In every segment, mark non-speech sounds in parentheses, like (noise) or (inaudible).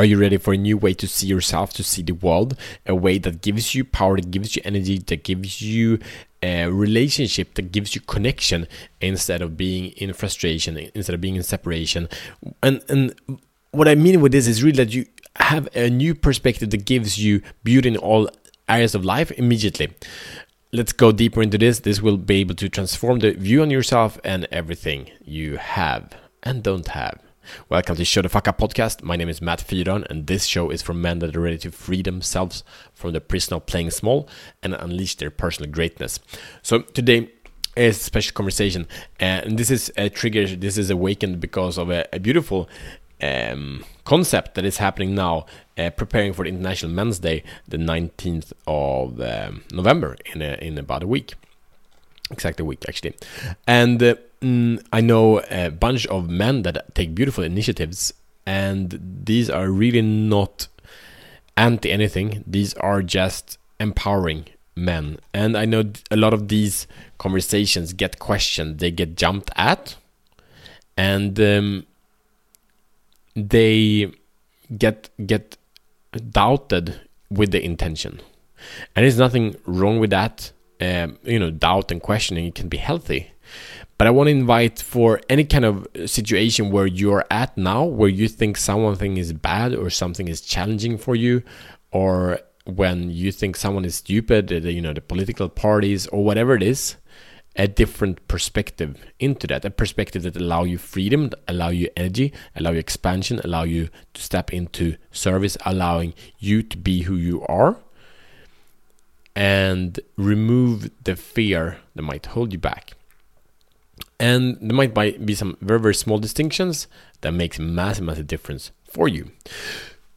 Are you ready for a new way to see yourself, to see the world? A way that gives you power, that gives you energy, that gives you a relationship, that gives you connection instead of being in frustration, instead of being in separation. And and what I mean with this is really that you have a new perspective that gives you beauty in all areas of life immediately. Let's go deeper into this. This will be able to transform the view on yourself and everything you have and don't have. Welcome to Show the Fuck Up podcast. My name is Matt Fyron, and this show is for men that are ready to free themselves from the prison of playing small and unleash their personal greatness. So today is a special conversation, and this is a trigger. This is awakened because of a, a beautiful um, concept that is happening now, uh, preparing for the International Men's Day, the 19th of um, November, in a, in about a week, exactly a week actually, and. Uh, mm, I know a bunch of men that take beautiful initiatives, and these are really not anti anything. These are just empowering men. And I know a lot of these conversations get questioned, they get jumped at, and um, they get get doubted with the intention. And there's nothing wrong with that. Um, you know, doubt and questioning can be healthy. But I want to invite for any kind of situation where you're at now, where you think something is bad or something is challenging for you, or when you think someone is stupid, uh, you know, the political parties or whatever it is, a different perspective into that, a perspective that allow you freedom, allow you energy, allow you expansion, allow you to step into service, allowing you to be who you are and remove the fear that might hold you back. And there might be some very, very small distinctions that makes massive, massive difference for you.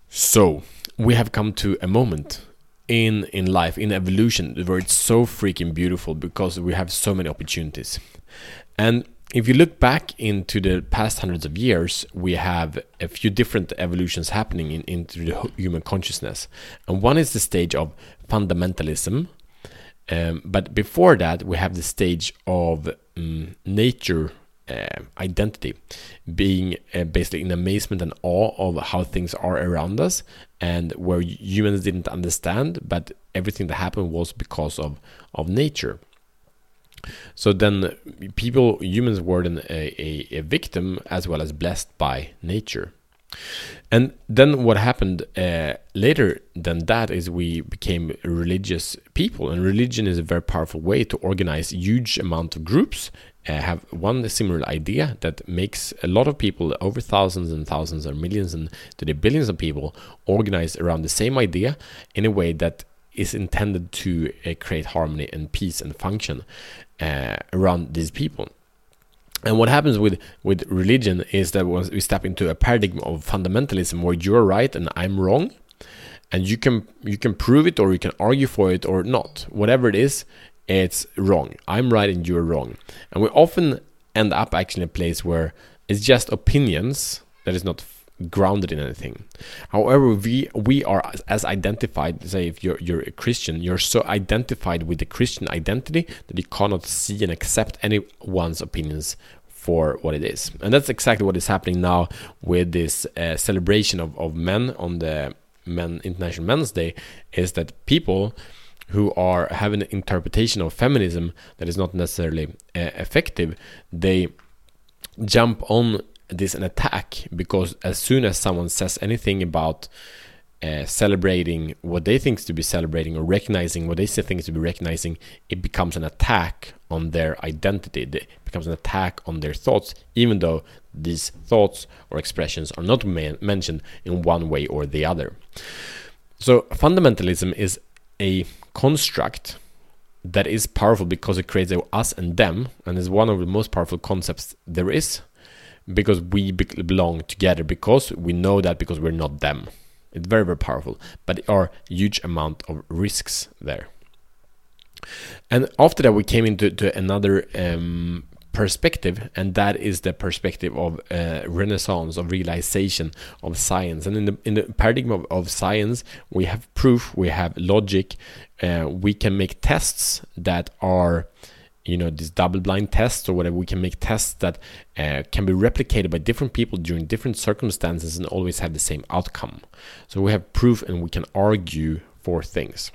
So we have come to a moment in in life, in evolution, where it's so freaking beautiful because we have so many opportunities. And if you look back into the past hundreds of years, we have a few different evolutions happening in, into the human consciousness. And one is the stage of fundamentalism, um, but before that, we have the stage of um, nature uh, identity, being uh, basically in amazement and awe of how things are around us, and where humans didn't understand, but everything that happened was because of of nature. So then, people, humans were then a, a, a victim as well as blessed by nature. And then what happened uh, later than that is we became religious people, and religion is a very powerful way to organize huge amount of groups. Uh, have one similar idea that makes a lot of people, over thousands and thousands or millions and to the billions of people, organize around the same idea in a way that is intended to uh, create harmony and peace and function uh, around these people. And what happens with, with religion is that we step into a paradigm of fundamentalism where you're right and I'm wrong, and you can you can prove it or you can argue for it or not, whatever it is, it's wrong. I'm right and you're wrong. And we often end up actually in a place where it's just opinions that is not grounded in anything. However, we we are as identified. Say, if you're you're a Christian, you're so identified with the Christian identity that you cannot see and accept anyone's opinions for what it is. And that's exactly what is happening now with this uh, celebration of, of men on the Men International Men's Day. Is that people who are having an interpretation of feminism that is not necessarily uh, effective, they jump on this an attack because as soon as someone says anything about uh, celebrating what they think to be celebrating or recognizing what they think to be recognizing, it becomes an attack on their identity. It becomes an attack on their thoughts, even though these thoughts or expressions are not mentioned in one way or the other. So, fundamentalism is a construct that is powerful because it creates a us and them, and is one of the most powerful concepts there is because we belong together because we know that because we're not them. It's very very powerful but there are huge amount of risks there. And after that we came into another um, perspective and that is the perspective of uh, renaissance of realization of science. And in the in the paradigm of, of science we have proof we have logic uh, we can make tests that are you know these double blind tests or whatever we can make tests that uh, can be replicated by different people during different circumstances and always have the same outcome. So we have proof and we can argue for things.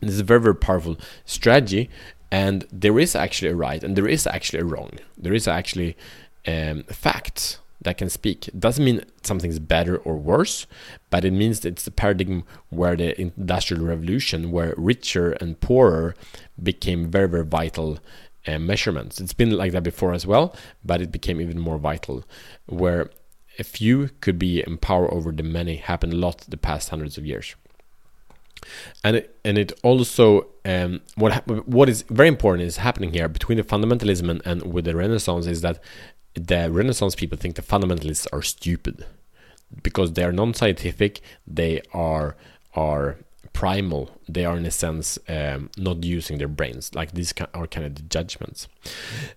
And this is a very very powerful strategy and there is actually a right and there is actually a wrong. There is actually um, facts that can speak. Doesn't mean something's better or worse, but it means it's the paradigm where the industrial revolution, where richer and poorer became very, very vital uh, measurements. It's been like that before as well, but it became even more vital, where a few could be in power over the many happened a lot the past hundreds of years. And it, and it also um, what what is very important is happening here between the fundamentalism and, and with the Renaissance is that the Renaissance people think the fundamentalists are stupid because they are non-scientific. They are are primal. They are in a sense um, not using their brains. Like these are kind of the judgments.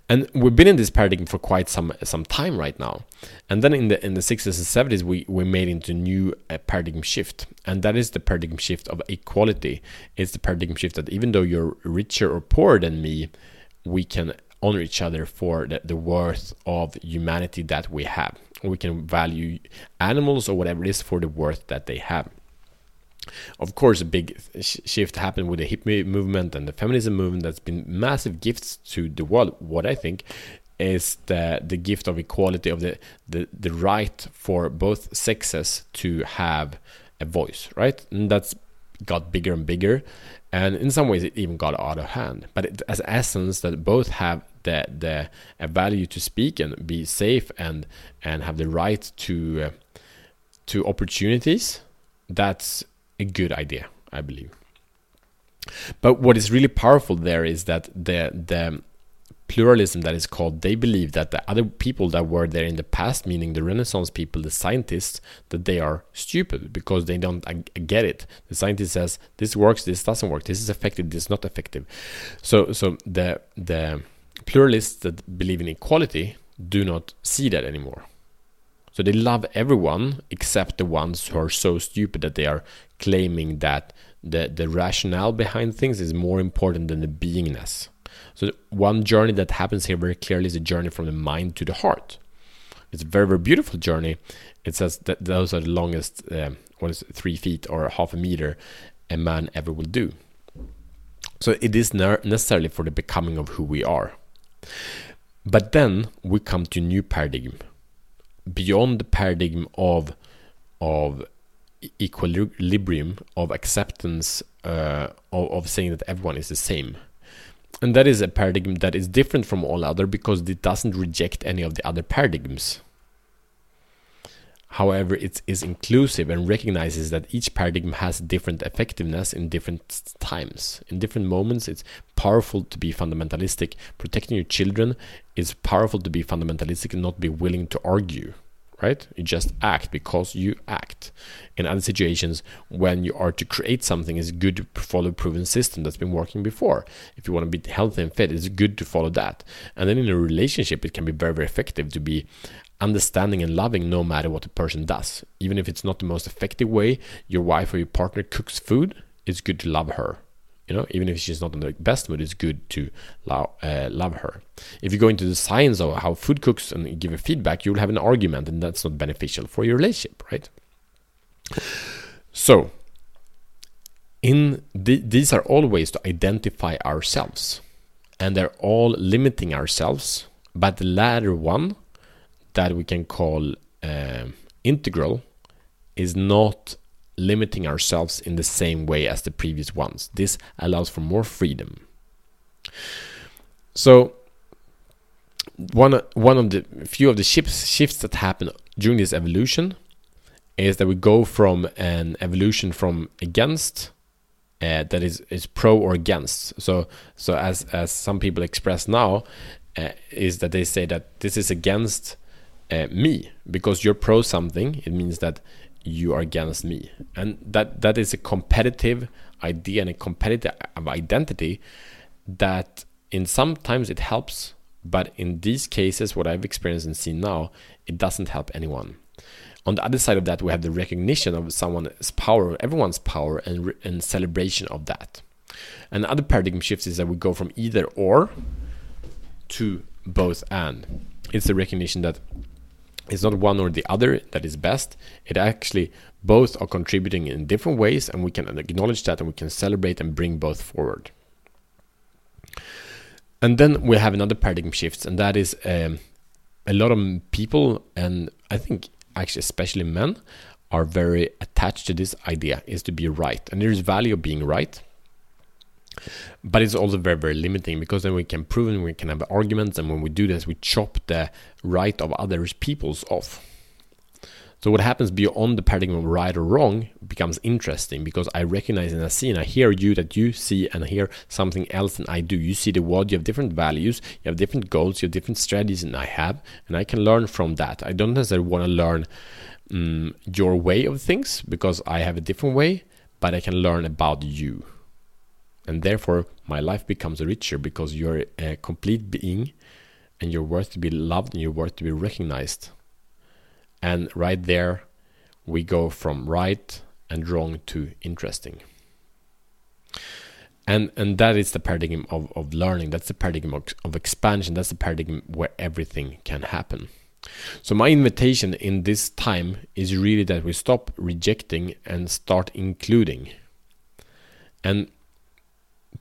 And we've been in this paradigm for quite some some time right now. And then in the in the 60s and 70s, we we made into new uh, paradigm shift, and that is the paradigm shift of equality. It's the paradigm shift that even though you're richer or poorer than me, we can honor each other for the, the worth of humanity that we have. We can value animals or whatever it is for the worth that they have. Of course, a big shift happened with the hippie movement and the feminism movement that's been massive gifts to the world. What I think is the the gift of equality of the, the the right for both sexes to have a voice, right? And that's got bigger and bigger and in some ways it even got out of hand but it, as essence that both have the the value to speak and be safe and and have the right to uh, to opportunities that's a good idea i believe but what is really powerful there is that the the pluralism that is called, they believe that the other people that were there in the past, meaning the Renaissance people, the scientists, that they are stupid because they don't get it. The scientist says this works, this doesn't work, this is effective, this is not effective. So, so the the pluralists that believe in equality do not see that anymore. So they love everyone except the ones who are so stupid that they are claiming that the, the rationale behind things is more important than the beingness. So one journey that happens here very clearly is a journey from the mind to the heart. It's a very very beautiful journey. It says that those are the longest, uh, what is it, three feet or half a meter, a man ever will do. So it is necessarily for the becoming of who we are. But then we come to new paradigm, beyond the paradigm of of equilibrium, of acceptance, uh, of, of saying that everyone is the same and that is a paradigm that is different from all other because it doesn't reject any of the other paradigms. However, it is inclusive and recognizes that each paradigm has different effectiveness in different times. In different moments, it's powerful to be fundamentalistic. Protecting your children is powerful to be fundamentalistic and not be willing to argue right? You just act because you act. In other situations, when you are to create something, it's good to follow a proven system that's been working before. If you want to be healthy and fit, it's good to follow that. And then in a relationship, it can be very, very effective to be understanding and loving no matter what the person does. Even if it's not the most effective way your wife or your partner cooks food, it's good to love her. You know even if she's not in the best mood it's good to love, uh, love her. If you go into the science of how food cooks and give a feedback you'll have an argument and that's not beneficial for your relationship right? So in the, these are all ways to identify ourselves and they're all limiting ourselves but the latter one that we can call uh, integral is not limiting ourselves in the same way as the previous ones. This allows for more freedom. So one one of the few of the shifts shifts that happen during this evolution is that we go from an evolution from against uh, that is is pro or against. So so as as some people express now uh, is that they say that this is against uh, me because you're pro something. It means that you are against me and that that is a competitive idea and a competitive identity that in sometimes it helps but in these cases what i've experienced and seen now it doesn't help anyone on the other side of that we have the recognition of someone's power everyone's power and, and celebration of that and other paradigm shift is that we go from either or to both and. It's the recognition that it's not one or the other that is best. It actually both are contributing in different ways, and we can acknowledge that and we can celebrate and bring both forward. And then we have another paradigm shift, and that is um, a lot of people, and I think actually especially men, are very attached to this idea is to be right, and there is value of being right. But it's also very, very limiting because then we can prove and we can have arguments, and when we do this, we chop the right of other peoples off. So what happens beyond the paradigm of right or wrong becomes interesting because I recognize and I see and I hear you that you see and hear something else than I do. You see the world, you have different values, you have different goals, you have different strategies than I have, and I can learn from that. I don't necessarily want to learn um, your way of things because I have a different way, but I can learn about you. And therefore, my life becomes richer because you're a complete being and you're worth to be loved and you're worth to be recognized and right there, we go from right and wrong to interesting. And, and that is the paradigm of, of learning. That's the paradigm of, of expansion. That's the paradigm where everything can happen. So, my invitation in this time is really that we stop rejecting and start including. And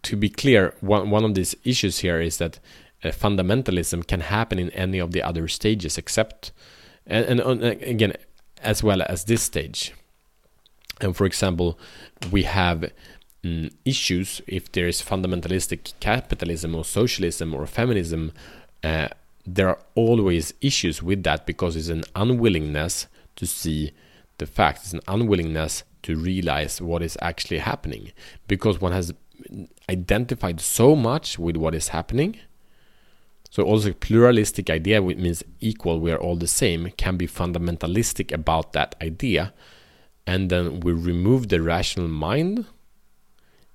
to be clear, one, one of these issues here is that uh, fundamentalism can happen in any of the other stages except and, and again as well as this stage. And for example we have mm, issues if there is fundamentalistic capitalism or socialism or feminism uh, there are always issues with that because it's an unwillingness to see the facts. It's an unwillingness to realize what is actually happening because one has identified so much with what is happening so also pluralistic idea, which means equal, we are all the same, can be fundamentalistic about that idea. And then we remove the rational mind,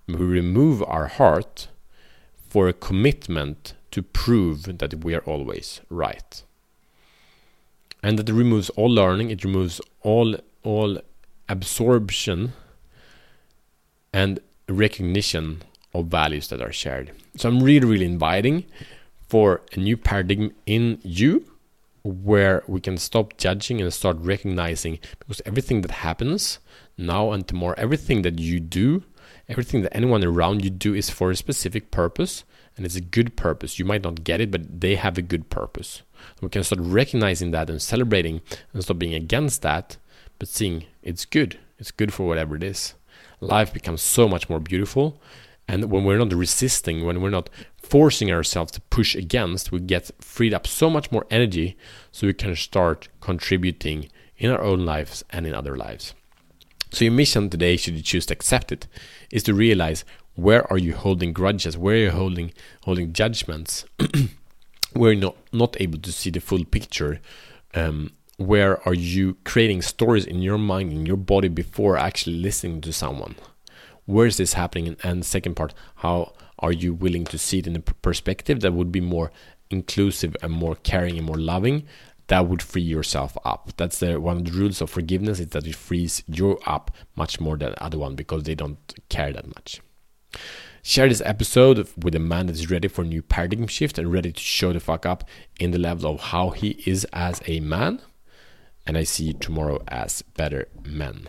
we remove our heart for a commitment to prove that we are always right. And that removes all learning, it removes all all absorption and recognition of values that are shared. So I'm really, really inviting for a new paradigm in you where we can stop judging and start recognizing because everything that happens now and tomorrow, everything that you do, everything that anyone around you do is for a specific purpose and it's a good purpose. You might not get it, but they have a good purpose. We can start recognizing that and celebrating and stop being against that, but seeing it's good. It's good for whatever it is. Life becomes so much more beautiful. And when we're not resisting, when we're not forcing ourselves to push against, we get freed up so much more energy so we can start contributing in our own lives and in other lives. So your mission today, should you choose to accept it, is to realize where are you holding grudges, where are you holding holding judgments, (clears throat) where you're not, not able to see the full picture. Um, where are you creating stories in your mind, in your body before actually listening to someone? Where is this happening? And second part, how are you willing to see it in a perspective that would be more inclusive and more caring and more loving? That would free yourself up. That's the one of the rules of forgiveness is that it frees you up much more than the other one because they don't care that much. Share this episode with a man that is ready for a new paradigm shift and ready to show the fuck up in the level of how he is as a man. And I see tomorrow as better men.